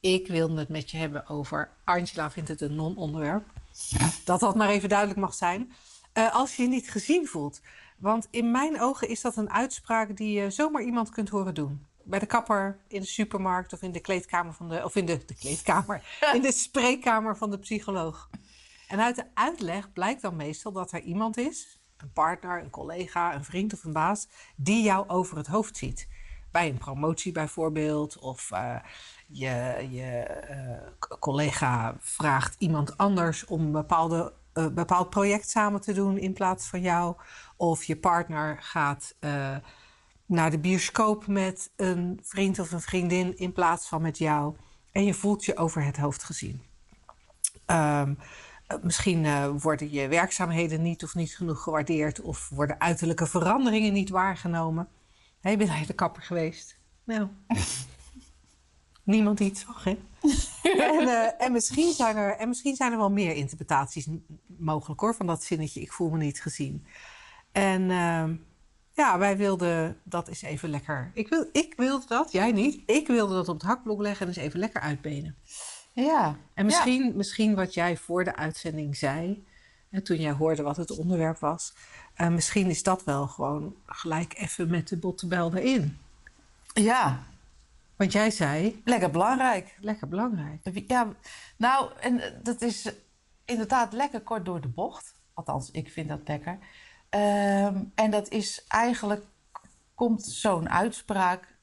ik wilde het met je hebben over. Angela vindt het een non-onderwerp. Dat dat maar even duidelijk mag zijn. Uh, als je je niet gezien voelt. Want in mijn ogen is dat een uitspraak die je zomaar iemand kunt horen doen. Bij de kapper, in de supermarkt of in de kleedkamer van de. Of in de, de kleedkamer. in de spreekkamer van de psycholoog. En uit de uitleg blijkt dan meestal dat er iemand is, een partner, een collega, een vriend of een baas, die jou over het hoofd ziet. Bij een promotie bijvoorbeeld, of uh, je, je uh, collega vraagt iemand anders om een bepaalde, uh, bepaald project samen te doen in plaats van jou. Of je partner gaat naar de bioscoop met een vriend of een vriendin in plaats van met jou. En je voelt je over het hoofd gezien. Um, Misschien worden je werkzaamheden niet of niet genoeg gewaardeerd, of worden uiterlijke veranderingen niet waargenomen. Hey, ben jij de kapper geweest? Nou, niemand die het zag, hè? en, uh, en, misschien zijn er, en misschien zijn er wel meer interpretaties mogelijk hoor, van dat zinnetje: ik voel me niet gezien. En uh, ja, wij wilden dat eens even lekker. Ik, wil, ik wilde dat, jij niet. Ik wilde dat op het hakblok leggen en eens even lekker uitbenen. Ja. En misschien, ja. misschien wat jij voor de uitzending zei, en toen jij hoorde wat het onderwerp was, uh, misschien is dat wel gewoon gelijk even met de bottebel erin. Ja. Want jij zei. Lekker belangrijk. Lekker belangrijk. Ja, nou, en dat is inderdaad lekker kort door de bocht. Althans, ik vind dat lekker. Um, en dat is eigenlijk, komt zo'n uitspraak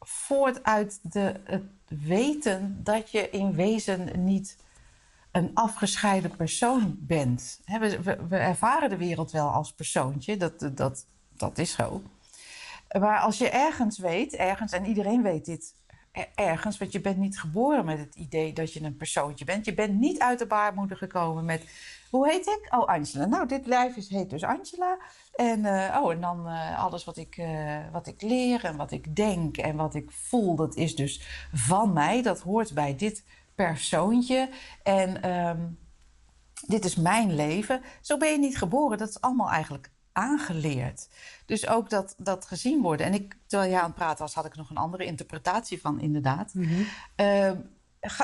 voort uit de, het weten dat je in wezen niet een afgescheiden persoon bent. We, we, ervaren de wereld wel als persoontje, dat, dat, dat is zo. Maar als je ergens weet, ergens, en iedereen weet dit ergens, want je bent niet geboren met het idee dat je een persoontje bent. Je bent niet uit de baarmoeder gekomen met, hoe heet ik? Oh, Angela. Nou, dit lijf is, heet dus Angela. En, uh, oh, en dan uh, alles wat ik, uh, wat ik leer en wat ik denk en wat ik voel, dat is dus van mij. Dat hoort bij dit persoontje. En um, dit is mijn leven. Zo ben je niet geboren. Dat is allemaal eigenlijk aangeleerd. Dus ook dat, dat gezien worden. En ik, terwijl jij aan het praten was, had ik nog een andere interpretatie van, inderdaad. Mm -hmm. uh,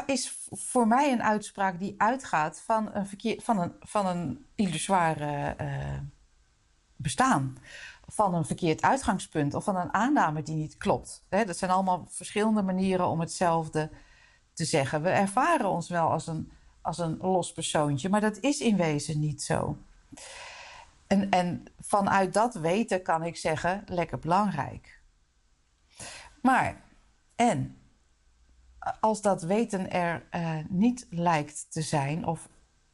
is voor mij een uitspraak die uitgaat van een, verkeer, van een, van een illusoire uh, bestaan. Van een verkeerd uitgangspunt of van een aanname die niet klopt. Dat zijn allemaal verschillende manieren om hetzelfde te zeggen. We ervaren ons wel als een, als een los persoontje, maar dat is in wezen niet zo. En, en vanuit dat weten kan ik zeggen, lekker belangrijk. Maar, en, als dat weten er uh, niet lijkt te zijn, of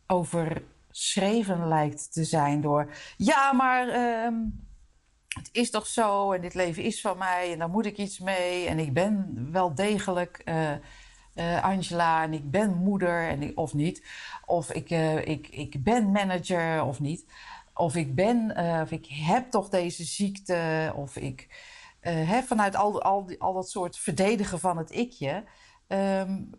overschreven lijkt te zijn door, ja, maar uh, het is toch zo en dit leven is van mij en daar moet ik iets mee en ik ben wel degelijk uh, Angela en ik ben moeder en of niet, of ik, ik, ik ben manager of niet. Of ik ben, uh, of ik heb toch deze ziekte, of ik heb vanuit al, al, al dat soort verdedigen van het ikje. Um,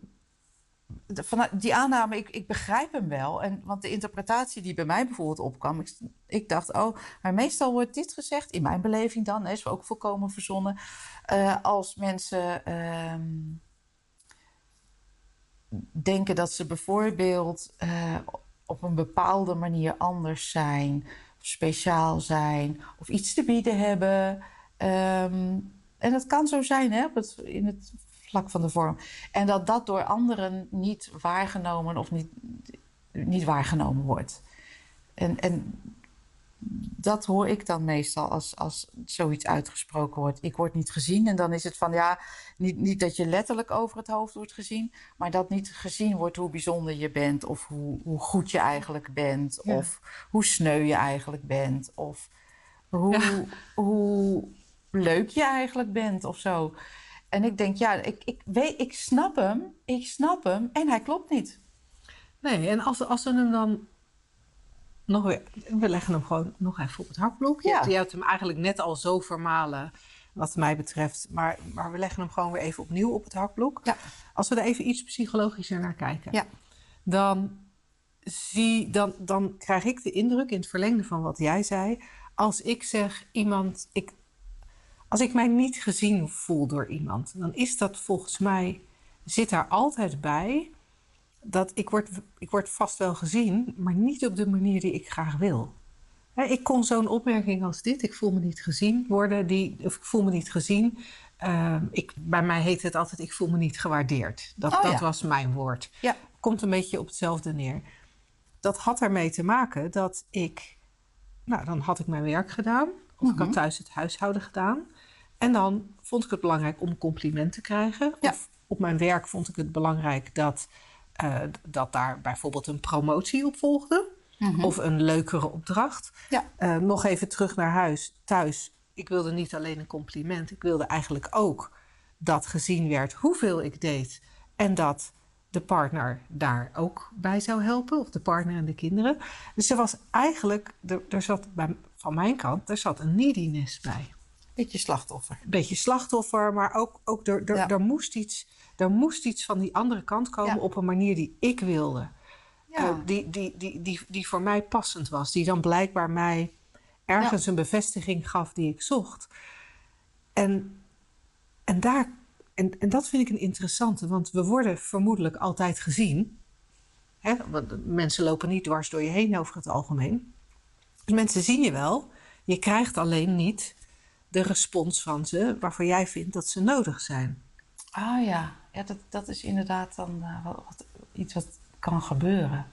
vanuit die aanname, ik, ik begrijp hem wel. En, want de interpretatie die bij mij bijvoorbeeld opkwam, ik, ik dacht, oh, maar meestal wordt dit gezegd, in mijn beleving dan, is ook volkomen verzonnen, als mensen um, denken dat ze bijvoorbeeld op een bepaalde manier anders zijn, of speciaal zijn, of iets te bieden hebben. Um, en dat kan zo zijn hè, op het, in het vlak van de vorm. En dat dat door anderen niet waargenomen of niet, niet waargenomen wordt. En, en dat hoor ik dan meestal als, als zoiets uitgesproken wordt. Ik word niet gezien. En dan is het van ja, niet, niet dat je letterlijk over het hoofd wordt gezien, maar dat niet gezien wordt hoe bijzonder je bent, of hoe, hoe goed je eigenlijk bent, ja. of hoe sneu je eigenlijk bent, of hoe, ja. hoe leuk je eigenlijk bent of zo. En ik denk, ja, ik, ik, weet, ik snap hem, ik snap hem en hij klopt niet. Nee, en als, als we hem dan nog weer... We leggen hem gewoon nog even op het hakblok. Je, Ja. je hebt hem eigenlijk net al zo vermalen, wat mij betreft. Maar, maar we leggen hem gewoon weer even opnieuw op het hakblok. Ja. Als we er even iets psychologischer naar kijken. Ja. Dan, zie, dan, dan krijg ik de indruk, in het verlengde van wat jij zei... Als ik zeg iemand... Ik, als ik mij niet gezien voel door iemand... dan is dat volgens mij... zit daar altijd bij dat ik word, ik word vast wel gezien, maar niet op de manier die ik graag wil. Ik kon zo'n opmerking als dit, ik voel me niet gezien worden, die, of ik voel me niet gezien. Ehm, ik, bij mij heet het altijd, ik voel me niet gewaardeerd. Dat, Oh, dat ja. was mijn woord. Ja. Komt een beetje op hetzelfde neer. Dat had ermee te maken dat ik, nou dan had ik mijn werk gedaan, of ik Mhm. had thuis het huishouden gedaan. En dan vond ik het belangrijk om een compliment te krijgen. Ja. Of op mijn werk vond ik het belangrijk dat, eh, dat daar bijvoorbeeld een promotie op volgde. Of een leukere opdracht. Ja. Eh, nog even terug naar huis, thuis. Ik wilde niet alleen een compliment. Ik wilde eigenlijk ook dat gezien werd hoeveel ik deed. En dat de partner daar ook bij zou helpen. Of de partner en de kinderen. Dus er was eigenlijk, er, er zat bij, van mijn kant, er zat een neediness bij Beetje slachtoffer. een beetje slachtoffer, maar ook, ook er, er, Ja. er, moest iets, er moest iets van die andere kant komen Ja. op een manier die ik wilde. Ja. Eh, die, die, die, die, die voor mij passend was. Die dan blijkbaar mij ergens een bevestiging gaf die ik zocht. En, en, daar, en, en dat vind ik een interessante, want we worden vermoedelijk altijd gezien. Hè? Want mensen lopen niet dwars door je heen over het algemeen. Dus mensen zien je wel. Je krijgt alleen niet de respons van ze waarvan jij vindt dat ze nodig zijn. Ah ja, ja dat, dat is inderdaad dan eh, wat, wat- iets wat kan gebeuren.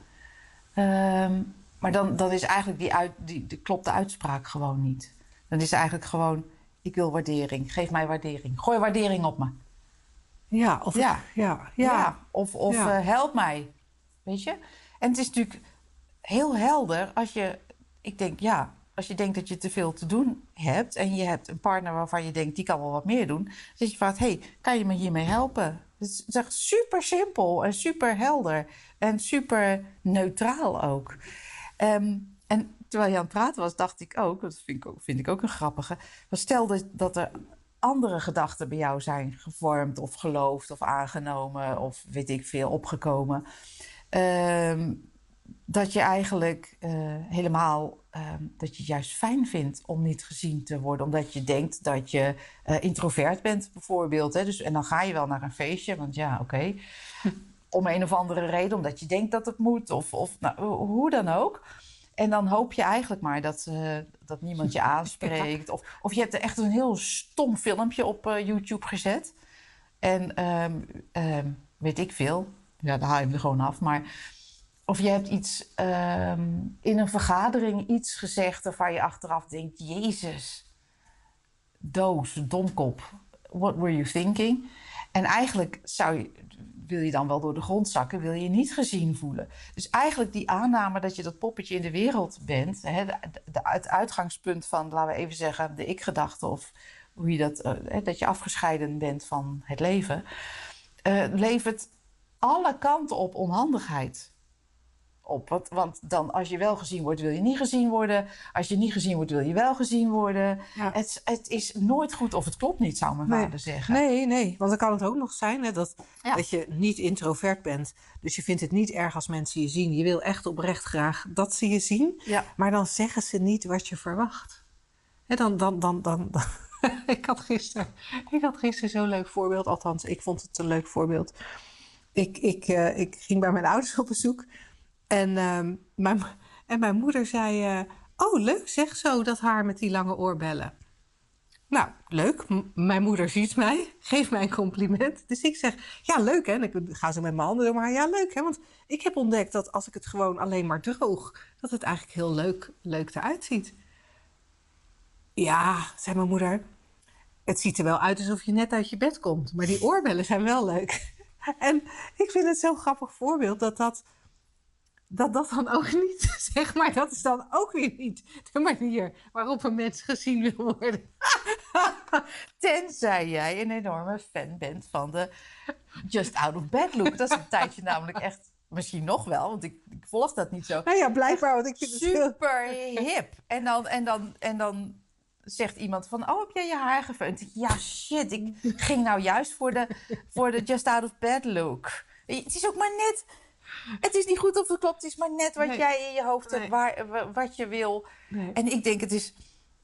Ehm, maar dan, dan is eigenlijk die, uit, die, die klopt de uitspraak gewoon niet. Dan is eigenlijk gewoon, ik wil waardering, geef mij waardering. Gooi waardering op me. Ja, of Ja. ja, ja. Of, of Ja. eh, help mij, weet je. En het is natuurlijk heel helder als je, ik denk ja, als je denkt dat je te veel te doen hebt... en je hebt een partner waarvan je denkt, die kan wel wat meer doen... dan je vraagt, hey, kan je me hiermee helpen? Het is, echt super simpel en super helder en super neutraal ook. Ehm, en terwijl je aan het praten was, dacht ik ook, dat vind ik ook, vind ik ook een grappige... stel dat, dat er andere gedachten bij jou zijn gevormd of geloofd of aangenomen of weet ik veel opgekomen. Ehm, dat je eigenlijk eh, helemaal, ehm, dat je het juist fijn vindt om niet gezien te worden. Omdat je denkt dat je eh, introvert bent bijvoorbeeld. Hè? Dus, en dan ga je wel naar een feestje, want ja, oké. Om een of andere reden, omdat je denkt dat het moet of, of nou, hoe dan ook. En dan hoop je eigenlijk maar dat, eh, dat niemand je aanspreekt. Of, of je hebt echt een heel stom filmpje op eh, YouTube gezet. En ehm, ehm, weet ik veel. Ja, dan haal je hem er gewoon af. Maar of je hebt iets ehm, in een vergadering iets gezegd waarvan je achteraf denkt: Jezus, doos, domkop. What were you thinking? En eigenlijk zou je, wil je dan wel door de grond zakken, wil je je niet gezien voelen. Dus eigenlijk die aanname dat je dat poppetje in de wereld bent, hè, het uitgangspunt van, laten we even zeggen, de ik-gedachte of hoe je dat, eh, hè, dat je afgescheiden bent van het leven, eh, levert alle kanten op onhandigheid op. Want, want dan, als je wel gezien wordt, wil je niet gezien worden. Als je niet gezien wordt, wil je wel gezien worden. Ja. Het, het is nooit goed of het klopt niet, zou mijn Nee. vader zeggen. Nee, nee, want dan kan het ook nog zijn hè, dat, Ja. dat je niet introvert bent. Dus je vindt het niet erg als mensen je zien. Je wil echt oprecht graag dat ze je zien. Ja. Maar dan zeggen ze niet wat je verwacht. Hè, dan, dan, dan, dan, dan- ik, had gisteren, ik had gisteren zo'n leuk voorbeeld. Althans, ik vond het een leuk voorbeeld. Ik, ik, eh, ik ging bij mijn ouders op bezoek. En, ehm, mijn, en mijn moeder zei... eh, oh, leuk zeg zo, dat haar met die lange oorbellen. Nou, leuk. Mijn moeder ziet mij, geeft mij een compliment. Dus ik zeg, ja, leuk hè. En ik ga zo met mijn handen door maar ja, leuk hè. Want ik heb ontdekt dat als ik het gewoon alleen maar droog... dat het eigenlijk heel leuk, leuk eruit ziet. Ja, zei mijn moeder. Het ziet er wel uit alsof je net uit je bed komt. Maar die oorbellen zijn wel leuk. En ik vind het zo'n grappig voorbeeld dat dat, dat dat dan ook niet, zeg maar, dat is dan ook weer niet de manier waarop een mens gezien wil worden. Tenzij jij een enorme fan bent van de Just Out of Bed look. Dat is een tijdje namelijk echt, misschien nog wel, want ik, ik volg dat niet zo. Nou ja, blijkbaar, want ik vind het heel... Super hip. En dan, en, dan, en dan zegt iemand van, oh, heb jij je haar gefeund? Ja, shit, ik ging nou juist voor de, voor de Just Out of Bed look. Het is ook maar net... Het is niet goed of het klopt. Het is maar net wat Nee. jij in je hoofd hebt, waar, wa- wat je wil. Nee. En ik denk, het is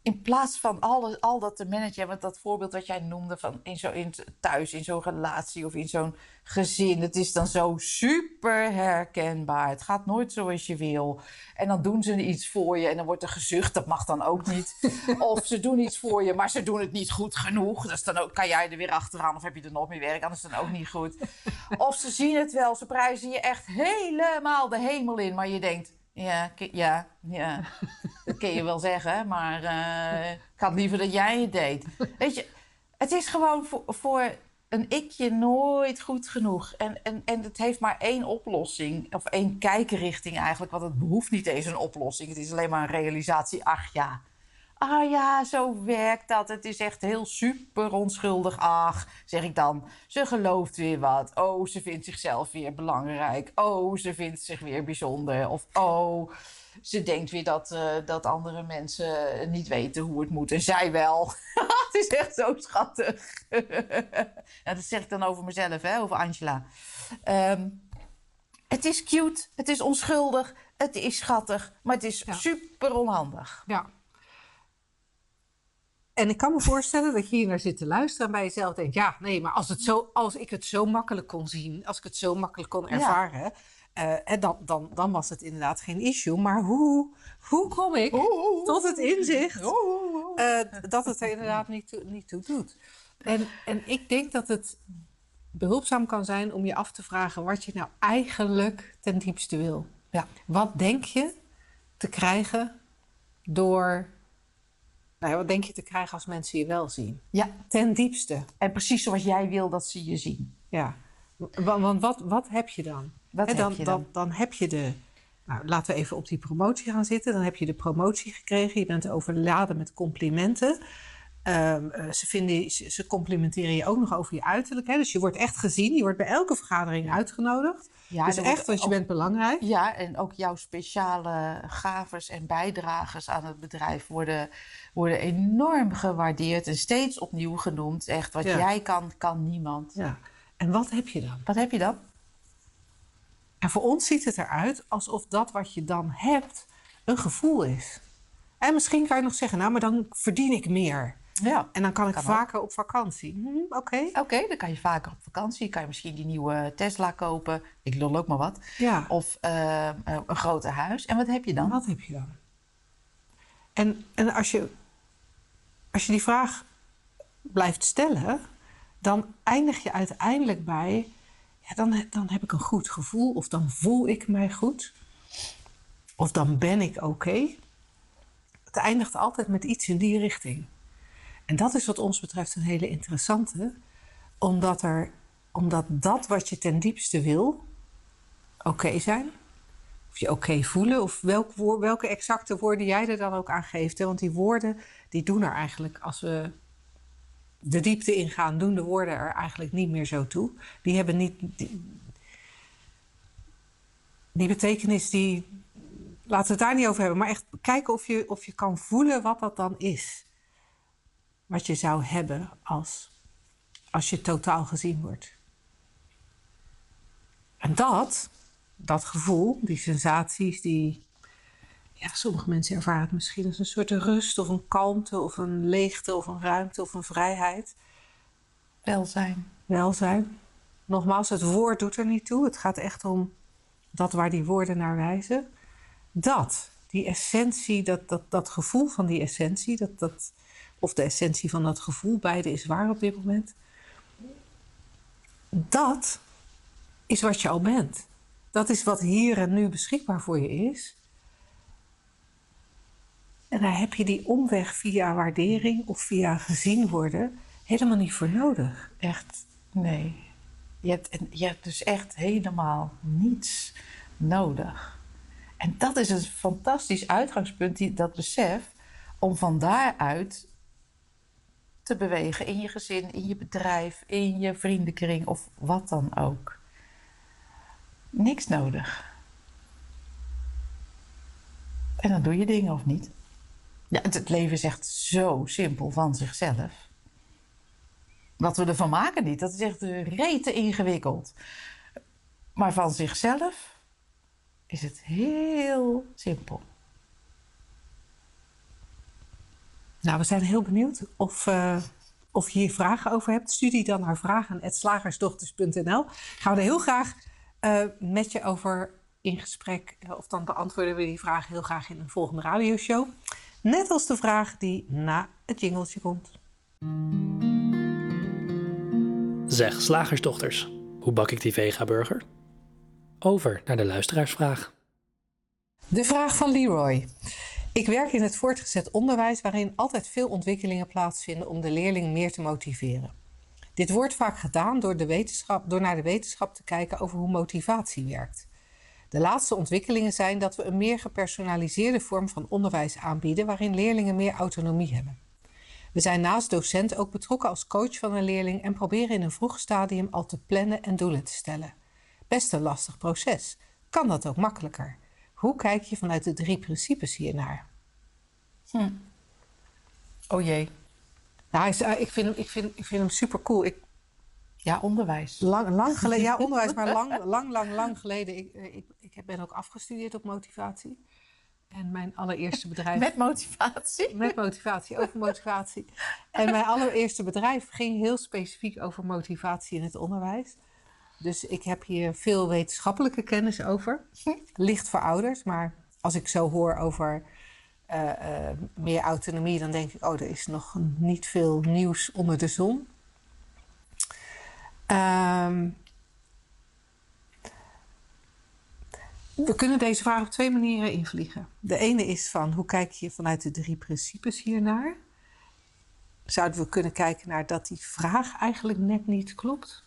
in plaats van al, al dat te managen, want dat voorbeeld wat jij noemde van in zo, in, thuis, in zo'n relatie of in zo'n gezin, het is dan zo super herkenbaar. Het gaat nooit zoals je wil. En dan doen ze iets voor je en dan wordt er gezucht, dat mag dan ook niet. of ze doen iets voor je, maar ze doen het niet goed genoeg. Dus dan ook, kan jij er weer achteraan of heb je er nog meer werk is dan ook niet goed. Of ze zien het wel, ze prijzen je echt helemaal de hemel in, maar je denkt, ja, ja, ja. Dat kun je wel zeggen, maar eh, ik had liever dat jij het deed. Weet je, het is gewoon voor, voor een ikje nooit goed genoeg. En, en, en het heeft maar één oplossing, of één kijkenrichting eigenlijk. Want het behoeft niet eens een oplossing. Het is alleen maar een realisatie. Ach ja, ah ja, zo werkt dat. Het is echt heel super onschuldig. Ach, zeg ik dan. Ze gelooft weer wat. Oh, ze vindt zichzelf weer belangrijk. Oh, ze vindt zich weer bijzonder. Of oh, ze denkt weer dat, eh, dat andere mensen niet weten hoe het moet. En zij wel. het is echt zo schattig. dat zeg ik dan over mezelf, hè, over Angela. Ehm, het is cute, het is onschuldig, het is schattig, maar het is Ja. super onhandig. Ja. En ik kan me voorstellen dat je hier naar zit te luisteren en bij jezelf denkt: ja, nee, maar als, het zo, als ik het zo makkelijk kon zien, als ik het zo makkelijk kon ervaren, eh, dan, dan was het inderdaad geen issue. Maar hoe, hoe kom ik tot het inzicht eh, dat het er inderdaad niet toe, niet toe doet? En, en ik denk dat het behulpzaam kan zijn om je af te vragen wat je nou eigenlijk ten diepste wil. Ja. Wat denk je te krijgen door. Nou ja, wat denk je te krijgen als mensen je wel zien? Ja, Ten diepste. en precies zoals jij wil dat ze je zien. Ja. Want, want wat, wat heb je dan? Wat Hè, heb dan, je dan? dan heb je de. Nou, laten we even op die promotie gaan zitten. Dan heb je de promotie gekregen. Je bent overladen met complimenten. Ehm, eh, ze, vinden, ze, ze complimenteren je ook nog over je uiterlijk. Hè? Dus je wordt echt gezien. Je wordt bij elke vergadering uitgenodigd. Ja, dus echt, want je ook- bent belangrijk. Ja, en ook jouw speciale gavers en bijdragers aan het bedrijf worden, worden enorm gewaardeerd en steeds opnieuw genoemd. Echt, wat Ja. jij kan, kan niemand. Ja. En wat heb je dan? Wat heb je dan? En voor ons ziet het eruit alsof dat wat je dan hebt een gevoel is. En misschien kan je nog zeggen, nou, maar dan verdien ik meer. Ja. En dan kan ik Kan ook. vaker op vakantie. Hm, Oké. Oké, dan kan je vaker op vakantie. Kan je misschien die nieuwe Tesla kopen. Ik lul ook maar wat. Ja. Of eh, eh, een groter huis. En wat heb je dan? Wat heb je dan? En, en als, je, als je die vraag blijft stellen, dan eindig je uiteindelijk bij, ja, dan, dan heb ik een goed gevoel, of dan voel ik mij goed, of dan ben ik oké. Het eindigt altijd met iets in die richting. En dat is wat ons betreft een hele interessante, omdat, er, omdat dat wat je ten diepste wil, oké zijn, of je oké voelen, of welk welke exacte woorden jij er dan ook aan geeft. Hè? Want die woorden, die doen er eigenlijk, als we de diepte ingaan, doen de woorden er eigenlijk niet meer zo toe. Die hebben niet... Die, die betekenis, die... Laten we het daar niet over hebben, maar echt kijken of je, of je kan voelen wat dat dan is. Wat je zou hebben als, als je totaal gezien wordt. En dat, dat gevoel, die sensaties, die. Ja, sommige mensen ervaren het misschien als een soort rust of een kalmte of een leegte of een ruimte of een vrijheid. Welzijn. Welzijn. Nogmaals, het woord doet er niet toe. Het gaat echt om dat waar die woorden naar wijzen. Dat, die essentie, dat, dat, dat gevoel van die essentie, dat, dat, of de essentie van dat gevoel, beide is waar op dit moment. Dat is wat je al bent. Dat is wat hier en nu beschikbaar voor je is. En daar heb je die omweg via waardering of via gezien worden helemaal niet voor nodig. Echt, nee. Je hebt, je hebt dus echt helemaal niets nodig. En dat is een fantastisch uitgangspunt, die, dat besef, om van daaruit te bewegen in je gezin, in je bedrijf, in je vriendenkring of wat dan ook. Niks nodig. En dan doe je dingen of niet. Ja, het, leven is echt zo simpel van zichzelf. Wat we ervan maken niet, dat is echt rete ingewikkeld. Maar van zichzelf is het heel simpel. Nou, we zijn heel benieuwd of, uh, of je hier vragen over hebt. Stuur die dan naar vragen.slagersdochters.nl. Gaan we er heel graag uh, met je over in gesprek. Uh, of dan beantwoorden we die vragen heel graag in een volgende radioshow. Net als de vraag die na het jingeltje komt. Zeg, slagersdochters, hoe bak ik die vega-burger? Over naar de luisteraarsvraag. De vraag van Leroy. Ik werk in het voortgezet onderwijs waarin altijd veel ontwikkelingen plaatsvinden om de leerling meer te motiveren. Dit wordt vaak gedaan door, de wetenschap, door naar de wetenschap te kijken over hoe motivatie werkt. De laatste ontwikkelingen zijn dat we een meer gepersonaliseerde vorm van onderwijs aanbieden waarin leerlingen meer autonomie hebben. We zijn naast docent ook betrokken als coach van een leerling en proberen in een vroeg stadium al te plannen en doelen te stellen. Best een lastig proces. Kan dat ook makkelijker? Hoe kijk je vanuit de drie principes hiernaar? Hm. Oh jee. Nou, ik vind hem, ik vind, ik vind hem super cool. Ik, ja, onderwijs. Lang, lang geleden, ja, onderwijs, maar lang, lang, lang, lang geleden. Ik, ik, ik ben ook afgestudeerd op motivatie. En mijn allereerste bedrijf. Met motivatie? Met motivatie, over motivatie. En mijn allereerste bedrijf ging heel specifiek over motivatie in het onderwijs. Dus ik heb hier veel wetenschappelijke kennis over. Licht voor ouders, maar als ik zo hoor over uh, uh, meer autonomie, dan denk ik, oh, er is nog niet veel nieuws onder de zon. Um, we kunnen deze vraag op twee manieren invliegen. De ene is van hoe kijk je vanuit de drie principes hiernaar? Zouden we kunnen kijken naar dat die vraag eigenlijk net niet klopt?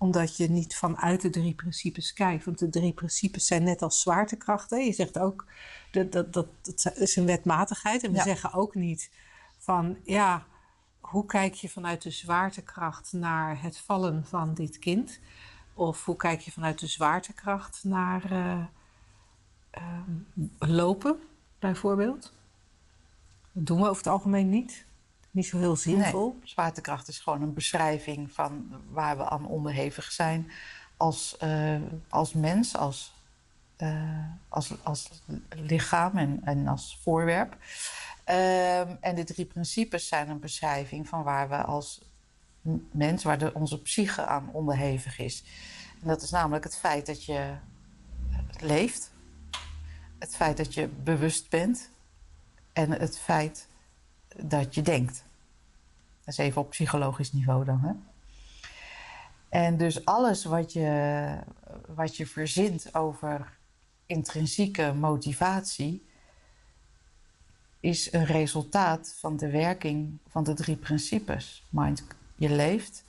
Omdat je niet vanuit de drie principes kijkt. Want de drie principes zijn net als zwaartekrachten. Je zegt ook dat dat, dat, dat is een wetmatigheid. En we zeggen ook niet van ja, hoe kijk je vanuit de zwaartekracht naar het vallen van dit kind? Of hoe kijk je vanuit de zwaartekracht naar uh, uh, lopen, bijvoorbeeld? Dat doen we over het algemeen niet. Niet zo heel zinvol. Nee, zwaartekracht is gewoon een beschrijving van waar we aan onderhevig zijn als, uh, als mens, als, als, als lichaam en, en als voorwerp. Ehm, en de drie principes zijn een beschrijving van waar we als mens, waar de, onze psyche aan onderhevig is. En dat is namelijk het feit dat je leeft, het feit dat je bewust bent en het feit dat je denkt. Dat is even op psychologisch niveau dan. Hè? En dus alles wat je, wat je verzint over intrinsieke motivatie, is een resultaat van de werking van de drie principes. Mind, je leeft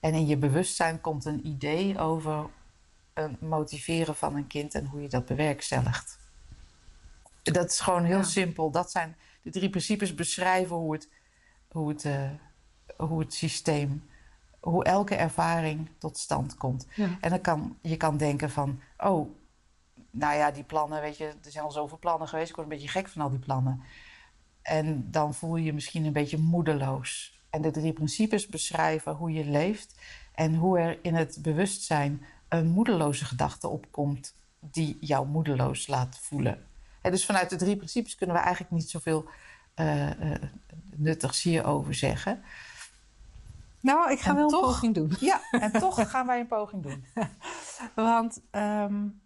en in je bewustzijn komt een idee over het motiveren van een kind en hoe je dat bewerkstelligt. Dat is gewoon heel simpel. Dat zijn de drie principes beschrijven hoe het, hoe het, uh, hoe het systeem, hoe elke ervaring tot stand komt. En dan kan, je kan denken van, oh, nou ja, die plannen, weet je, er zijn al zoveel plannen geweest, ik word een beetje gek van al die plannen. En dan voel je je misschien een beetje moedeloos. En de drie principes beschrijven hoe je leeft en hoe er in het bewustzijn een moedeloze gedachte opkomt die jou moedeloos laat voelen. En dus vanuit de drie principes kunnen we eigenlijk niet zoveel uh, uh, nuttigs hierover zeggen. Nou, ik ga en wel toch, een poging doen. Ja, en toch gaan wij een poging doen. Want um,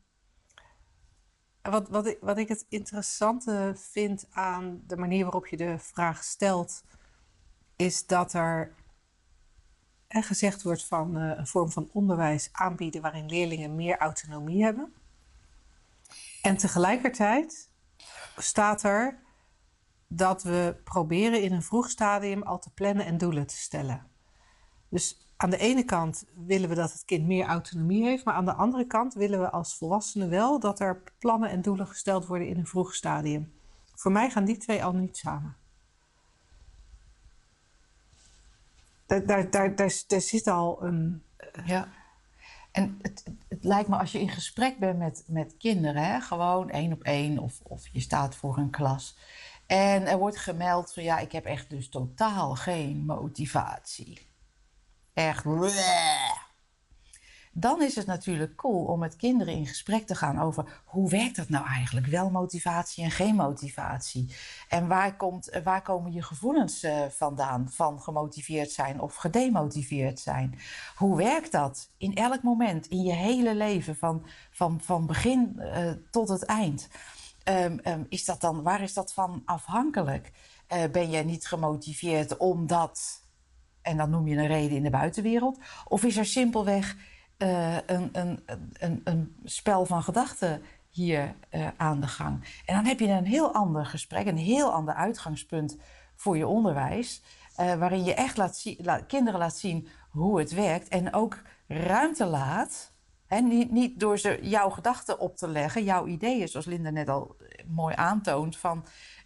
wat, wat, ik, wat ik het interessante vind aan de manier waarop je de vraag stelt, is dat er en gezegd wordt van uh, een vorm van onderwijs aanbieden waarin leerlingen meer autonomie hebben. En tegelijkertijd staat er dat we proberen in een vroeg stadium al te plannen en doelen te stellen. Dus aan de ene kant willen we dat het kind meer autonomie heeft, maar aan de andere kant willen we als volwassenen wel dat er plannen en doelen gesteld worden in een vroeg stadium. Voor mij gaan die twee al niet samen. daar, daar, daar, daar, zit al een. Ja. En het, het, lijkt me als je in gesprek bent met, met kinderen, hè, gewoon één op één, of, of je staat voor een klas. En er wordt gemeld van ja, ik heb echt dus totaal geen motivatie. Echt. bleh. Dan is het natuurlijk cool om met kinderen in gesprek te gaan over hoe werkt dat nou eigenlijk? Wel motivatie en geen motivatie. En waar, komt, waar komen je gevoelens uh, vandaan van gemotiveerd zijn of gedemotiveerd zijn? Hoe werkt dat in elk moment, in je hele leven, van, van, van begin uh, tot het eind? Um, um, is dat dan, waar is dat van afhankelijk? Ben je niet gemotiveerd omdat, en dan noem je een reden in de buitenwereld, of is er simpelweg uh, een, een, een, een, spel van gedachten hier uh, aan de gang. En dan heb je een heel ander gesprek, een heel ander uitgangspunt voor je onderwijs. Uh, waarin je echt laat kinderen laat zien hoe het werkt. En ook ruimte laat. Hè, niet, niet door ze jouw gedachten op te leggen, jouw ideeën, zoals Linda net al mooi aantoont. Van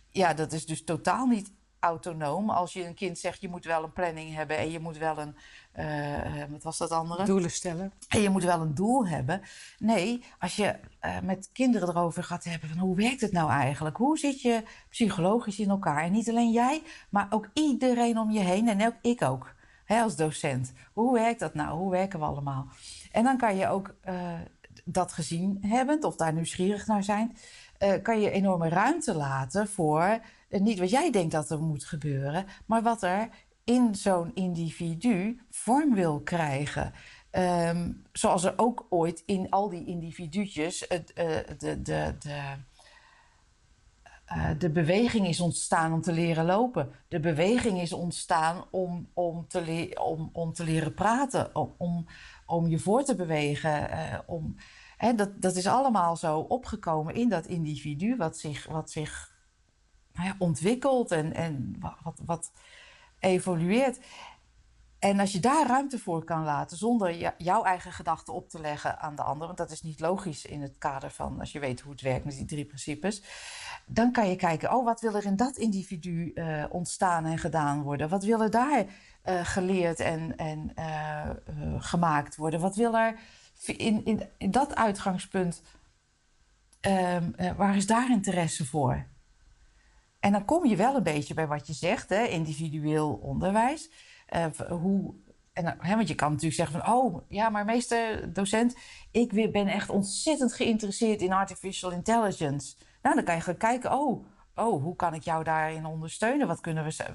ja, dat is dus totaal niet autonoom. Als je een kind zegt, je moet wel een planning hebben en je moet wel een, uh, wat was dat andere? Doelen stellen. En je moet wel een doel hebben. Nee, als je uh, met kinderen erover gaat hebben van hoe werkt het nou eigenlijk? Hoe zit je psychologisch in elkaar? En niet alleen jij, maar ook iedereen om je heen en ook ik ook. Hè, als docent. Hoe werkt dat nou? Hoe werken we allemaal? En dan kan je ook uh, dat gezien hebben, of daar nieuwsgierig naar zijn, kan je enorme ruimte laten voor niet wat jij denkt dat er moet gebeuren, maar wat er in zo'n individu vorm wil krijgen. Um, zoals er ook ooit in al die individuutjes uh, de, de, de, uh, de beweging is ontstaan om te leren lopen. De beweging is ontstaan om, om, te, om, om te leren praten, om, om, om je voor te bewegen. Uh, om, hè, dat, dat is allemaal zo opgekomen in dat individu wat zich, wat zich nou ja, ontwikkelt en, en wat, wat evolueert. En als je daar ruimte voor kan laten, zonder jouw eigen gedachten op te leggen aan de ander, want dat is niet logisch in het kader van als je weet hoe het werkt met die drie principes, dan kan je kijken, oh, wat wil er in dat individu uh, ontstaan en gedaan worden? Wat wil er daar uh, geleerd en, en uh, gemaakt worden? Wat wil er in, in, in dat uitgangspunt, um, waar is daar interesse voor? En dan kom je wel een beetje bij wat je zegt, hè, individueel onderwijs. Uh, hoe, en, hè, want je kan natuurlijk zeggen van, oh ja, maar meester docent, ik ben echt ontzettend geïnteresseerd in artificial intelligence. Nou, dan kan je gaan kijken, oh, oh hoe kan ik jou daarin ondersteunen? Wat, kunnen we,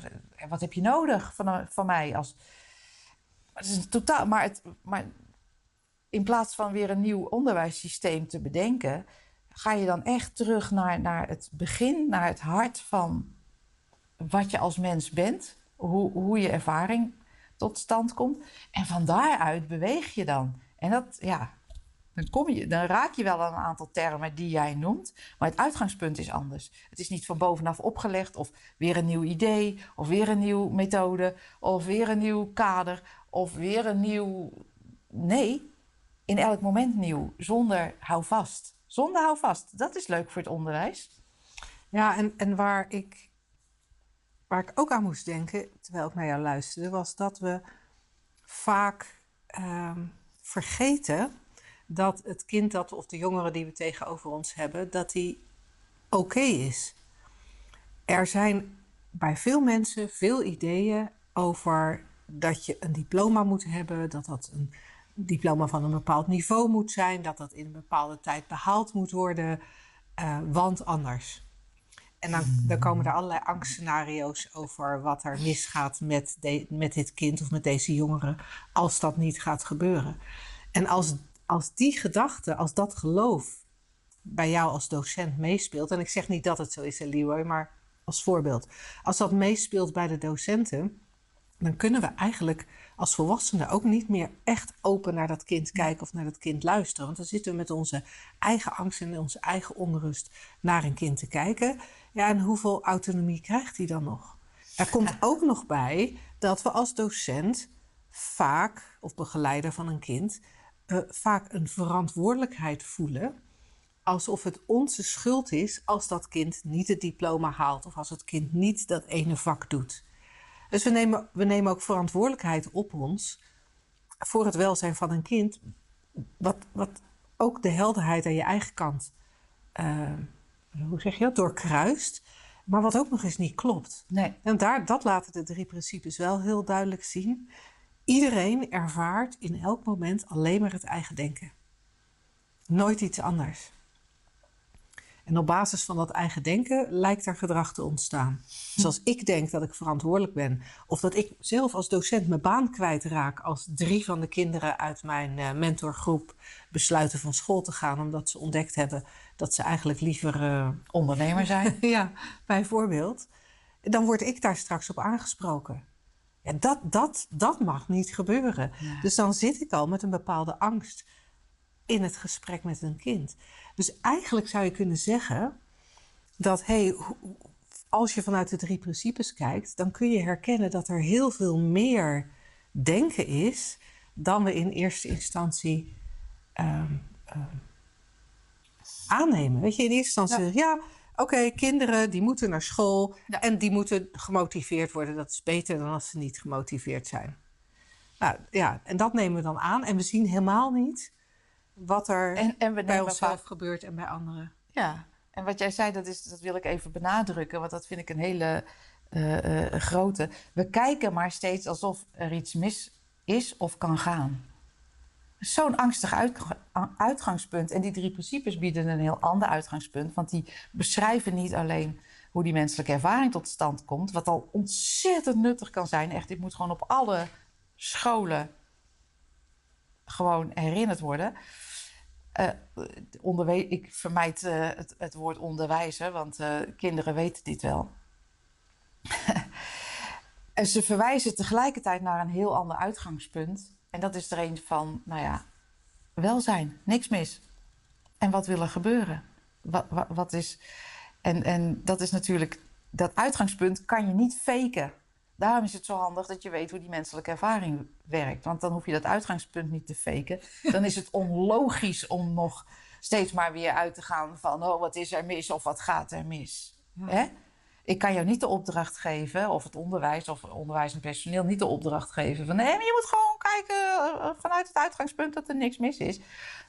wat heb je nodig van, van mij? Als, het is totaal, maar, het, maar in plaats van weer een nieuw onderwijssysteem te bedenken, ga je dan echt terug naar, naar het begin, naar het hart van wat je als mens bent, hoe, hoe je ervaring tot stand komt. En van daaruit beweeg je dan. En dat, ja, dan, kom je, dan raak je wel aan een aantal termen die jij noemt, maar het uitgangspunt is anders. Het is niet van bovenaf opgelegd of weer een nieuw idee, of weer een nieuwe methode, of weer een nieuw kader, of weer een nieuw. Nee, in elk moment nieuw, zonder hou vast. Zonder houvast. Dat is leuk voor het onderwijs. Ja, en, en waar, ik, waar ik ook aan moest denken, terwijl ik naar jou luisterde, was dat we vaak uh, vergeten dat het kind dat, of de jongere die we tegenover ons hebben, dat die oké is. Er zijn bij veel mensen veel ideeën over dat je een diploma moet hebben, dat dat een diploma van een bepaald niveau moet zijn, dat dat in een bepaalde tijd behaald moet worden, uh, want anders. En dan, dan, komen er allerlei angstscenario's over wat er misgaat met, met dit kind of met deze jongere als dat niet gaat gebeuren. En als, als die gedachte, als dat geloof bij jou als docent meespeelt, en ik zeg niet dat het zo is, Leroy, maar als voorbeeld. Als dat meespeelt bij de docenten, dan kunnen we eigenlijk als volwassenen ook niet meer echt open naar dat kind kijken of naar dat kind luisteren. Want dan zitten we met onze eigen angst en onze eigen onrust naar een kind te kijken. Ja, en hoeveel autonomie krijgt hij dan nog? Er komt ook nog bij dat we als docent vaak, of begeleider van een kind, uh, vaak een verantwoordelijkheid voelen. Alsof het onze schuld is als dat kind niet het diploma haalt of als het kind niet dat ene vak doet. Dus we nemen, we nemen ook verantwoordelijkheid op ons voor het welzijn van een kind. Wat, wat ook de helderheid aan je eigen kant, uh, hoe zeg je dat, doorkruist. Maar wat ook nog eens niet klopt. Nee. En daar, dat laten de drie principes wel heel duidelijk zien. Iedereen ervaart in elk moment alleen maar het eigen denken. Nooit iets anders. En op basis van dat eigen denken lijkt er gedrag te ontstaan. Dus als ik denk dat ik verantwoordelijk ben, of dat ik zelf als docent mijn baan kwijtraak als drie van de kinderen uit mijn uh, mentorgroep besluiten van school te gaan, omdat ze ontdekt hebben dat ze eigenlijk liever uh, ondernemer zijn. ja, bijvoorbeeld. Dan word ik daar straks op aangesproken. Ja, dat, dat, dat mag niet gebeuren. Ja. Dus dan zit ik al met een bepaalde angst in het gesprek met een kind. Dus eigenlijk zou je kunnen zeggen dat hey, als je vanuit de drie principes kijkt, dan kun je herkennen dat er heel veel meer denken is dan we in eerste instantie um, um, aannemen. Weet je, in eerste instantie, ja, ja oké, kinderen die moeten naar school ja. en die moeten gemotiveerd worden. Dat is beter dan als ze niet gemotiveerd zijn. Nou ja, en dat nemen we dan aan en we zien helemaal niet wat er en, en we bij onszelf vaak... gebeurt en bij anderen. Ja, en wat jij zei, dat, is, dat wil ik even benadrukken, want dat vind ik een hele uh, uh, grote. We kijken maar steeds alsof er iets mis is of kan gaan. Zo'n angstig uit, uitgangspunt. En die drie principes bieden een heel ander uitgangspunt, want die beschrijven niet alleen hoe die menselijke ervaring tot stand komt, wat al ontzettend nuttig kan zijn. Echt, dit moet gewoon op alle scholen gewoon herinnerd worden. Uh, ik vermijd uh, het, het, woord onderwijzen, want uh, kinderen weten dit wel. en ze verwijzen tegelijkertijd naar een heel ander uitgangspunt. En dat is er een van, nou ja, welzijn, niks mis. En wat wil er gebeuren? Wat, wat, wat is. En, en dat is natuurlijk, dat uitgangspunt kan je niet faken. Daarom is het zo handig dat je weet hoe die menselijke ervaring werkt. Want dan hoef je dat uitgangspunt niet te faken. Dan is het onlogisch om nog steeds maar weer uit te gaan van... oh, wat is er mis of wat gaat er mis? Hè? Ik kan jou niet de opdracht geven, of het onderwijs of onderwijs en personeel niet de opdracht geven van... nee, maar je moet gewoon kijken eh, vanuit het uitgangspunt dat er niks mis is.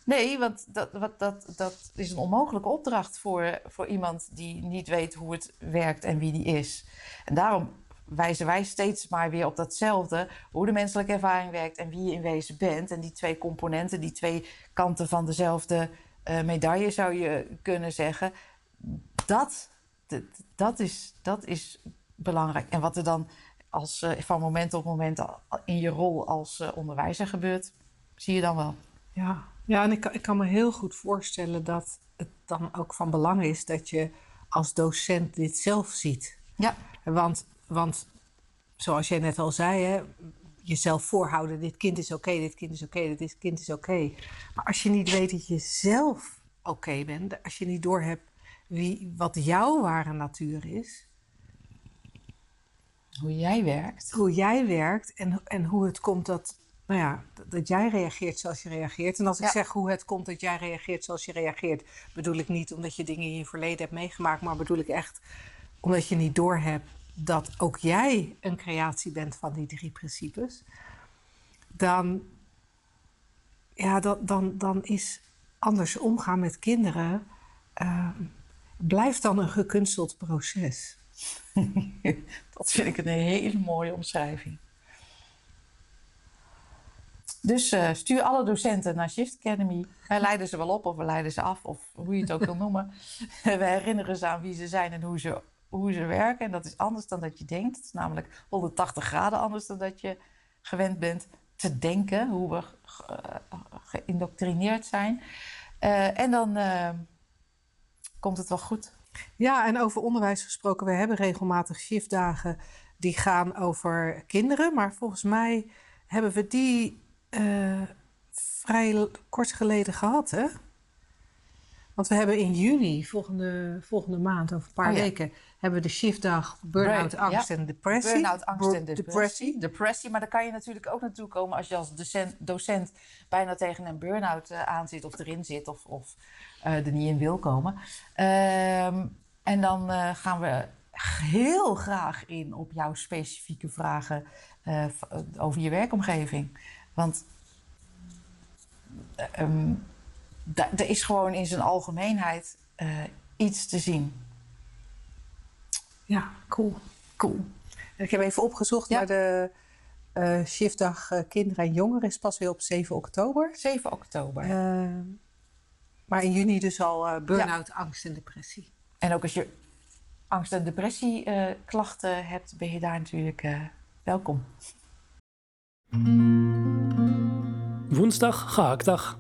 Nee, want dat, wat, dat, dat is een onmogelijke opdracht voor, voor iemand die niet weet hoe het werkt en wie die is. En daarom wijzen wij steeds maar weer op datzelfde. Hoe de menselijke ervaring werkt en wie je in wezen bent. En die twee componenten, die twee kanten van dezelfde uh, medaille zou je kunnen zeggen. Dat, dat, is, dat is belangrijk. En wat er dan als, uh, van moment op moment in je rol als uh, onderwijzer gebeurt, zie je dan wel. Ja, ja en ik, ik kan me heel goed voorstellen dat het dan ook van belang is dat je als docent dit zelf ziet. Ja. Want want zoals jij net al zei, hè, jezelf voorhouden: dit kind is oké, dit kind is oké, dit kind is oké. Maar als je niet weet dat je zelf oké bent, als je niet doorhebt wie, wat jouw ware natuur is. Hoe jij werkt. Hoe jij werkt en, en hoe het komt dat, nou ja, dat jij reageert zoals je reageert. En als ik zeg hoe het komt dat jij reageert zoals je reageert, bedoel ik niet omdat je dingen in je verleden hebt meegemaakt, maar bedoel ik echt omdat je niet doorhebt dat ook jij een creatie bent van die drie principes, dan, ja, dan, dan, dan is anders omgaan met kinderen, uh, blijft dan een gekunsteld proces. dat vind ik een hele mooie omschrijving. Dus uh, stuur alle docenten naar Shift Academy. Wij leiden ze wel op of we leiden ze af, of hoe je het ook wil noemen. we herinneren ze aan wie ze zijn en hoe ze hoe ze werken. En dat is anders dan dat je denkt. Het is namelijk 180 graden anders dan dat je gewend bent te denken. Hoe we geïndoctrineerd zijn. Uh, en dan uh, komt het wel goed. Ja, en over onderwijs gesproken. We hebben regelmatig shiftdagen die gaan over kinderen. Maar volgens mij hebben we die vrij kort geleden gehad, hè? Want we hebben in juni, volgende, volgende maand, over een paar oh weken, hebben we de shiftdag Burnout, Angst en Depressie. Burnout, Angst en depressie. depressie. Maar daar kan je natuurlijk ook naartoe komen als je als docent, docent bijna tegen een burn-out uh, aan zit of erin zit of, of uh, er niet in wil komen. Um, en dan uh, gaan we heel graag in op jouw specifieke vragen over je werkomgeving. Want um, er is gewoon in zijn algemeenheid uh, iets te zien. Ja, cool. Cool. Ik heb even opgezocht, ja. maar de uh, shiftdag Kinderen en Jongeren is pas weer op 7 oktober. 7 oktober. maar in juni dus al burn-out, angst en depressie. En ook als je angst- en depressieklachten hebt, ben je daar natuurlijk welkom. Woensdag, gehaktdag.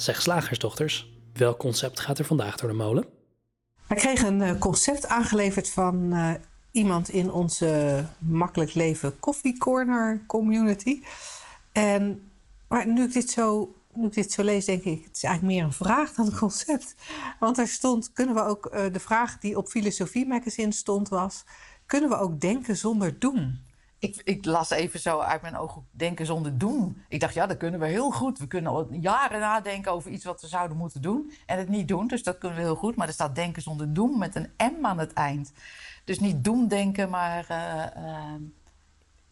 Zeg slagersdochters, welk concept gaat er vandaag door de molen? We kregen een concept aangeleverd van uh, iemand in onze Makkelijk Leven Coffee Corner community. En maar nu ik dit zo nu ik dit zo lees, denk ik, het is eigenlijk meer een vraag dan een concept. Want er stond, kunnen we ook, uh, de vraag die op Filosofie Magazine stond was, kunnen we ook denken zonder doen? Ik, ik, las even zo uit mijn ogen denken zonder doen. Ik dacht, ja, dat kunnen we heel goed. We kunnen al jaren nadenken over iets wat we zouden moeten doen en het niet doen. Dus dat kunnen we heel goed. Maar er staat denken zonder doen met een M aan het eind. Dus niet doen denken, maar uh, uh,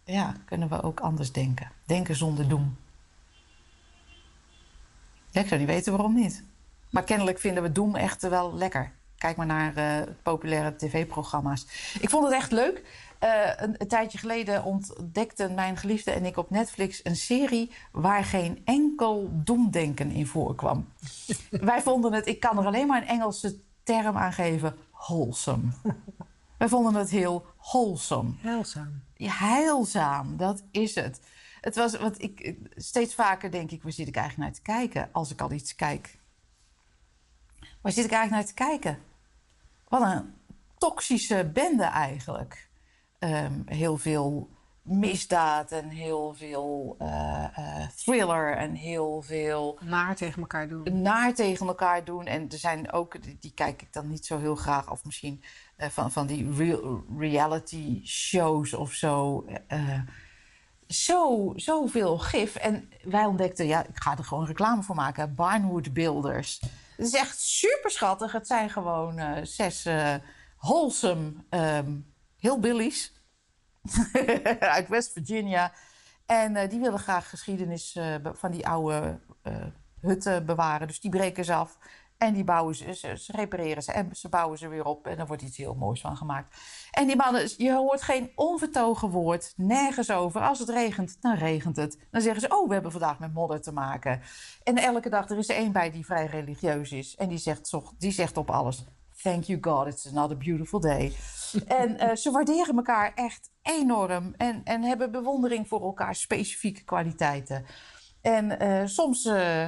ja, kunnen we ook anders denken. Denken zonder doen. Ja, ik zou niet weten waarom niet. Maar kennelijk vinden we doen echt wel lekker. Kijk maar naar uh, populaire tv-programma's. Ik vond het echt leuk. Uh, een, een, tijdje geleden ontdekten mijn geliefde en ik op Netflix een serie waar geen enkel doemdenken in voorkwam. Wij vonden het, ik kan er alleen maar een Engelse term aan geven, wholesome. Wij vonden het heel wholesome. Heilzaam. Ja, heilzaam, dat is het. Het was ik steeds vaker denk ik, waar zit ik eigenlijk naar te kijken als ik al iets kijk? Waar zit ik eigenlijk naar te kijken? Wat een toxische bende eigenlijk. Um, heel veel misdaad en heel veel uh, uh, thriller en heel veel... Naar tegen elkaar doen. Naar tegen elkaar doen. En er zijn ook, die, die kijk ik dan niet zo heel graag, of misschien uh, van, van die real, reality shows of zo. zo, zoveel gif. En wij ontdekten, ja, ik ga er gewoon reclame voor maken, Barnwood Builders. Het is echt super schattig. Het zijn gewoon zes wholesome... Um, heel billies uit West Virginia. En uh, die willen graag geschiedenis uh, van die oude uh, hutten bewaren. Dus die breken ze af. En die bouwen ze, ze, ze, repareren ze en ze bouwen ze weer op. En er wordt iets heel moois van gemaakt. En die mannen, je hoort geen onvertogen woord, nergens over. Als het regent, dan regent het. Dan zeggen ze, oh, we hebben vandaag met modder te maken. En elke dag, er is er één bij die vrij religieus is. En die zegt, die zegt op alles, thank you God, it's another beautiful day. en uh, ze waarderen elkaar echt enorm en, en hebben bewondering voor elkaar specifieke kwaliteiten. En uh, soms, uh,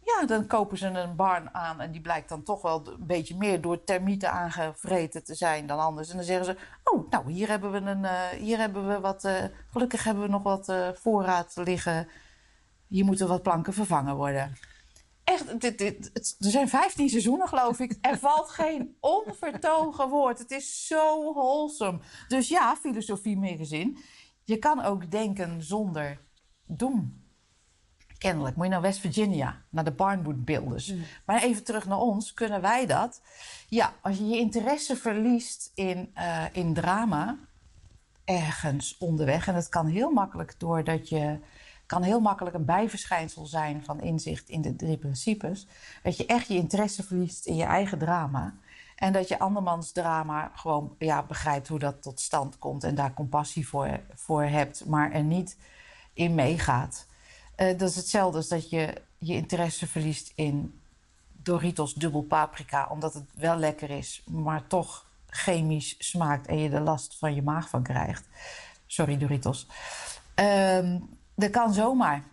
ja, dan kopen ze een barn aan en die blijkt dan toch wel een beetje meer door termieten aangevreten te zijn dan anders. En dan zeggen ze, oh, nou, hier hebben we, een, hier hebben we wat, gelukkig hebben we nog wat voorraad liggen. Hier moeten wat planken vervangen worden echt, dit, dit, het, er zijn 15 seizoenen, geloof ik. Er valt geen onvertogen woord. Het is zo wholesome. Dus ja, filosofie magazine. Je kan ook denken zonder doen. Kennelijk. Moet je naar West Virginia, naar de Barnwood Builders. Mm. Maar even terug naar ons. Kunnen wij dat? Ja, als je je interesse verliest in, uh, in drama, ergens onderweg. En dat kan heel makkelijk doordat je kan heel makkelijk een bijverschijnsel zijn van inzicht in de drie principes. Dat je echt je interesse verliest in je eigen drama. En dat je andermans drama gewoon ja, begrijpt hoe dat tot stand komt en daar compassie voor, voor hebt, maar er niet in meegaat. Uh, dat is hetzelfde als dat je je interesse verliest in Doritos dubbel paprika, omdat het wel lekker is, maar toch chemisch smaakt en je er last van je maag van krijgt. Sorry, Doritos. Um, dat kan zomaar.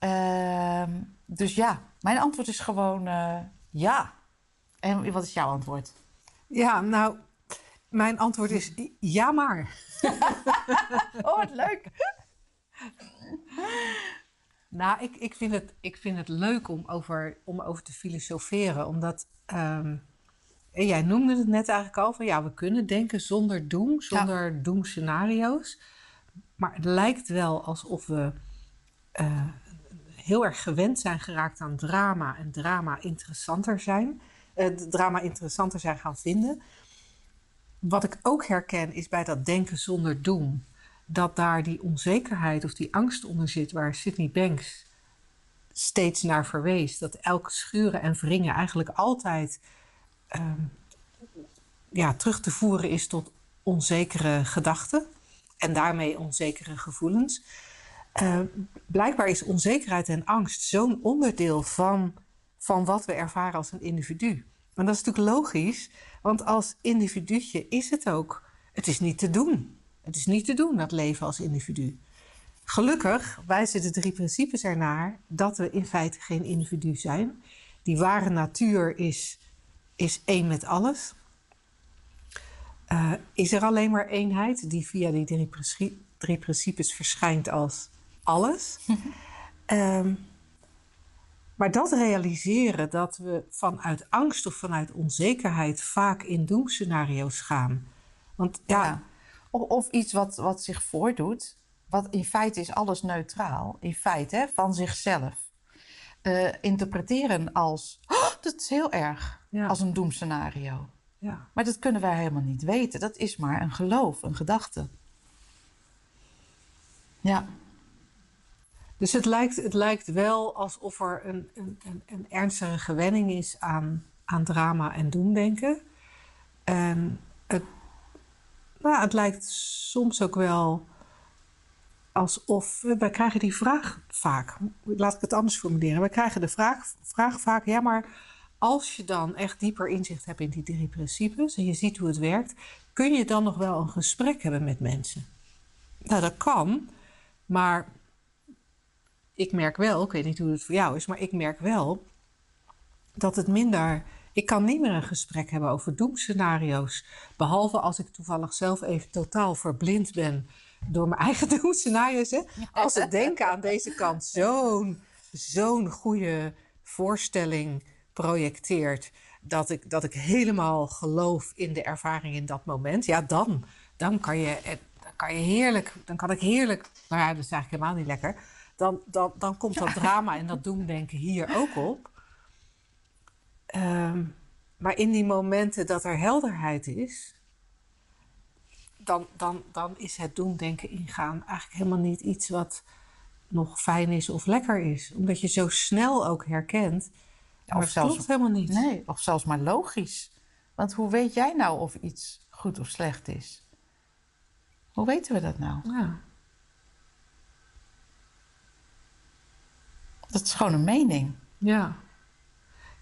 Uh, dus ja, mijn antwoord is gewoon uh, ja. En wat is jouw antwoord? Ja, nou, mijn antwoord is ja maar. oh, wat leuk. nou, ik, ik, vind het, ik vind het leuk om over, om over te filosoferen, omdat... Um, en jij noemde het net eigenlijk al, van ja, we kunnen denken zonder doen, zonder ja. doemscenario's. Maar het lijkt wel alsof we uh, heel erg gewend zijn geraakt aan drama en drama interessanter zijn. Uh, drama interessanter zijn gaan vinden. wat ik ook herken is bij dat denken zonder doem, dat daar die onzekerheid of die angst onder zit waar Sydney Banks steeds naar verwees. Dat elk schuren en wringen eigenlijk altijd ehm, ja, terug te voeren is tot onzekere gedachten en daarmee onzekere gevoelens. Uh, blijkbaar is onzekerheid en angst zo'n onderdeel van, van wat we ervaren als een individu. En dat is natuurlijk logisch, want als individuutje is het ook. Het is niet te doen. Het is niet te doen, dat leven als individu. Gelukkig wijzen de drie principes ernaar dat we in feite geen individu zijn. Die ware natuur is, is één met alles. Uh, is er alleen maar eenheid die via die drie, drie principes verschijnt als alles? um, maar dat realiseren dat we vanuit angst of vanuit onzekerheid vaak in doemscenario's gaan. Want ja. ja. Of, of, iets wat, wat zich voordoet, wat in feite is alles neutraal, in feite hè, van zichzelf. Uh, interpreteren als, oh, dat is heel erg, ja. als een doemscenario. Ja. Maar dat kunnen wij helemaal niet weten. Dat is maar een geloof, een gedachte. Ja. Dus het lijkt, het lijkt wel alsof er een, een, een, een ernstige gewenning is aan, aan drama en doemdenken. En het, nou, het lijkt soms ook wel alsof. Wij krijgen die vraag vaak. Laat ik het anders formuleren. We krijgen de vraag, vraag vaak: ja, maar als je dan echt dieper inzicht hebt in die drie principes en je ziet hoe het werkt, kun je dan nog wel een gesprek hebben met mensen? Nou, dat kan, maar ik merk wel, ik weet niet hoe het voor jou is, maar ik merk wel dat het minder. Ik kan niet meer een gesprek hebben over doemscenario's. Behalve als ik toevallig zelf even totaal verblind ben door mijn eigen doemscenario's. Hè? Als het denken aan deze kant zo'n zo'n goede voorstelling projecteert. Dat ik, dat ik helemaal geloof in de ervaring in dat moment. Ja, dan, dan kan je. Dan kan je heerlijk. Dan kan ik heerlijk. Nou ja, dat is eigenlijk helemaal niet lekker dan, dan, dan komt dat drama en dat doemdenken hier ook op. Um, maar in die momenten dat er helderheid is, dan, dan, dan is het doemdenken ingaan eigenlijk helemaal niet iets wat nog fijn is of lekker is. Omdat je zo snel ook herkent, ja, of zelfs, klopt helemaal niet. Nee, of zelfs maar logisch. Want hoe weet jij nou of iets goed of slecht is? Hoe weten we dat nou? Ja. Dat is gewoon een mening. Ja.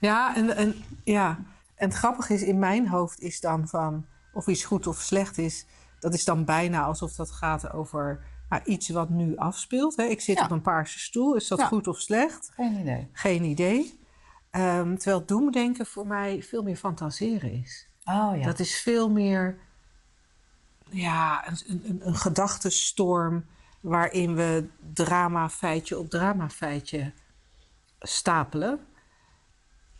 Ja, en, en, ja. en het grappige is, in mijn hoofd is dan van of iets goed of slecht is, dat is dan bijna alsof dat gaat over nou, iets wat nu afspeelt. Hè. Ik zit op een paarse stoel, is dat goed of slecht? Geen idee. Geen idee. Um, terwijl doemdenken voor mij veel meer fantaseren is. Oh ja. Dat is veel meer ja, een, een, een gedachtenstorm waarin we drama feitje op drama feitje stapelen.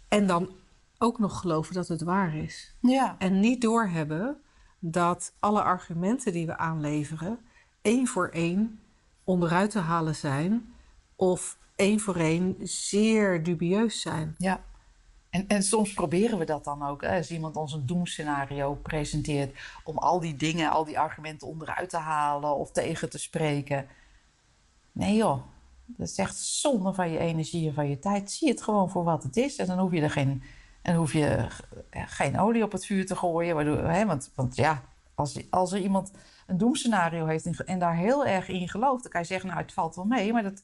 En dan ook nog geloven dat het waar is. Ja. En niet doorhebben dat alle argumenten die we aanleveren één voor één onderuit te halen zijn of één voor één zeer dubieus zijn. Ja. En, en soms proberen we dat dan ook. Hè? Als iemand ons een doemscenario presenteert, om al die dingen, al die argumenten onderuit te halen of tegen te spreken. Nee joh, dat is echt zonde van je energie en van je tijd. Zie het gewoon voor wat het is. En dan hoef je er geen, en hoef je geen olie op het vuur te gooien. Waardoor, hè, want, want ja, als, als er iemand een doemscenario heeft en daar heel erg in gelooft, dan kan je zeggen, nou het valt wel mee. Maar dat,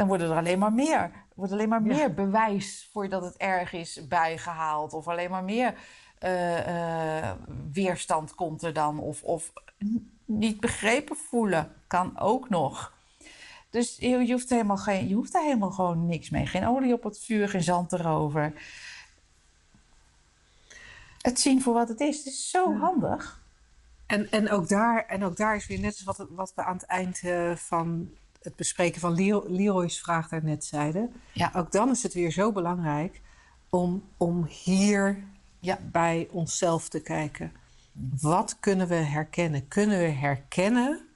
dan worden er alleen maar meer, wordt alleen maar meer bewijs voor dat het erg is bijgehaald. Of alleen maar meer uh, uh, weerstand komt er dan. Of, of niet begrepen voelen kan ook nog. Dus je, je, hoeft helemaal geen, je hoeft daar helemaal gewoon niks mee. Geen olie op het vuur, geen zand erover. Het zien voor wat het is, het is zo handig. En, en, ook daar, en ook daar is weer net als wat, wat we aan het eind uh, van het bespreken van Leroy's vraag daarnet zeiden. Ja. Ook dan is het weer zo belangrijk om, om hier ja. bij onszelf te kijken. Wat kunnen we herkennen? Kunnen we herkennen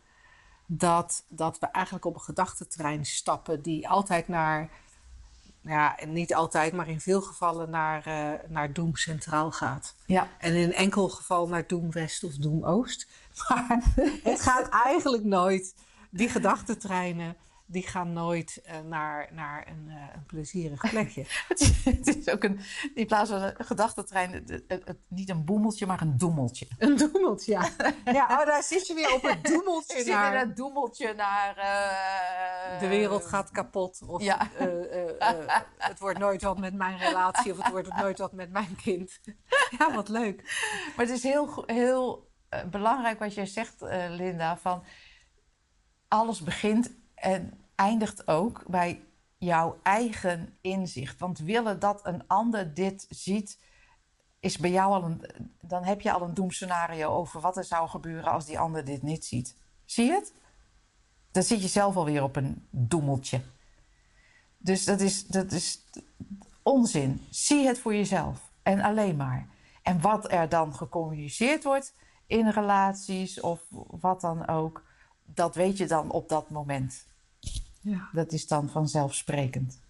dat, dat we eigenlijk op een gedachtentrein stappen die altijd naar ja, niet altijd, maar in veel gevallen naar, uh, naar Doem Centraal gaat. Ja. En in enkel geval naar Doem West of Doem Oost. Maar het gaat eigenlijk nooit. Die gedachtentreinen die gaan nooit uh, naar, naar een, uh, een plezierig plekje. het is ook een, in plaats van een gedachtentrein, het, het, het, niet een boemeltje, maar een doemeltje. Een doemeltje, ja. ja, oh, daar zit je weer op het doemeltje. Je naar... zit in het doemeltje naar... Uh, de wereld gaat kapot. Of ja. het wordt nooit wat met mijn relatie of het wordt nooit wat met mijn kind. ja, wat leuk. Maar het is heel, heel belangrijk wat jij zegt, Linda, van alles begint en eindigt ook bij jouw eigen inzicht. Want willen dat een ander dit ziet, is bij jou al een. Dan heb je al een doemscenario over wat er zou gebeuren als die ander dit niet ziet. Zie je het? Dan zit je zelf alweer op een doemeltje. Dus dat is, dat is onzin. Zie het voor jezelf. En alleen maar. En wat er dan gecommuniceerd wordt in relaties of wat dan ook, dat weet je dan op dat moment. Ja. Dat is dan vanzelfsprekend.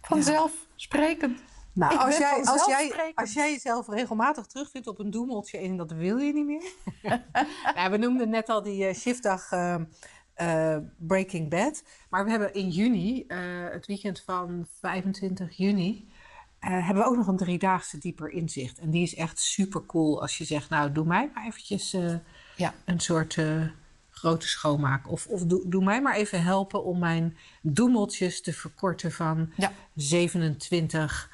Vanzelfsprekend. Nou, als jij, als, jij, vanzelfsprekend. als jij jezelf regelmatig terugvindt op een doemeltje en dat wil je niet meer. nou, we noemden net al die uh, shiftdag uh, uh, Breaking Bad. Maar we hebben in juni, eh, het weekend van 25 juni, eh, hebben we ook nog een driedaagse dieper inzicht. En die is echt super cool als je zegt, nou doe mij maar eventjes eh, Ja. een soort grote schoonmaak. Of, of doe, doe mij maar even helpen om mijn doemeltjes te verkorten van Ja. 27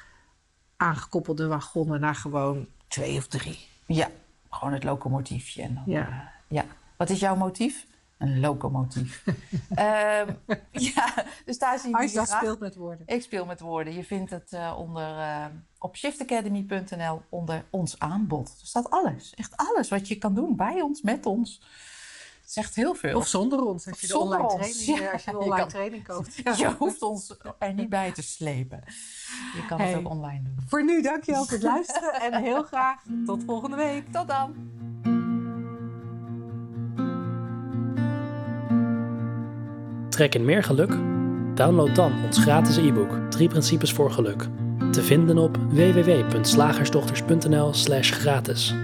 aangekoppelde wagonnen naar gewoon twee of drie. Ja, gewoon het locomotiefje. En dan, Ja. eh, ja. Wat is jouw motief? Een locomotief. Ehm, ja, dus daar Als je je speelt met woorden. Ik speel met woorden. Je vindt het eh, onder, eh, op shiftacademy.nl onder ons aanbod. Er staat alles. Echt alles wat je kan doen bij ons, met ons. Zegt heel veel. Of zonder ons, als je de Zonder online ons, training, ja. eh, als je de Je online kan- training koopt. Je hoeft ons er niet bij te slepen. Je kan Hey. het ook online doen. Voor nu, dankjewel voor het luisteren en heel graag tot volgende week. Tot dan! Trek in meer geluk? Download dan ons gratis e-book 3 principes voor geluk. Te vinden op www.slagersdochters.nl/gratis.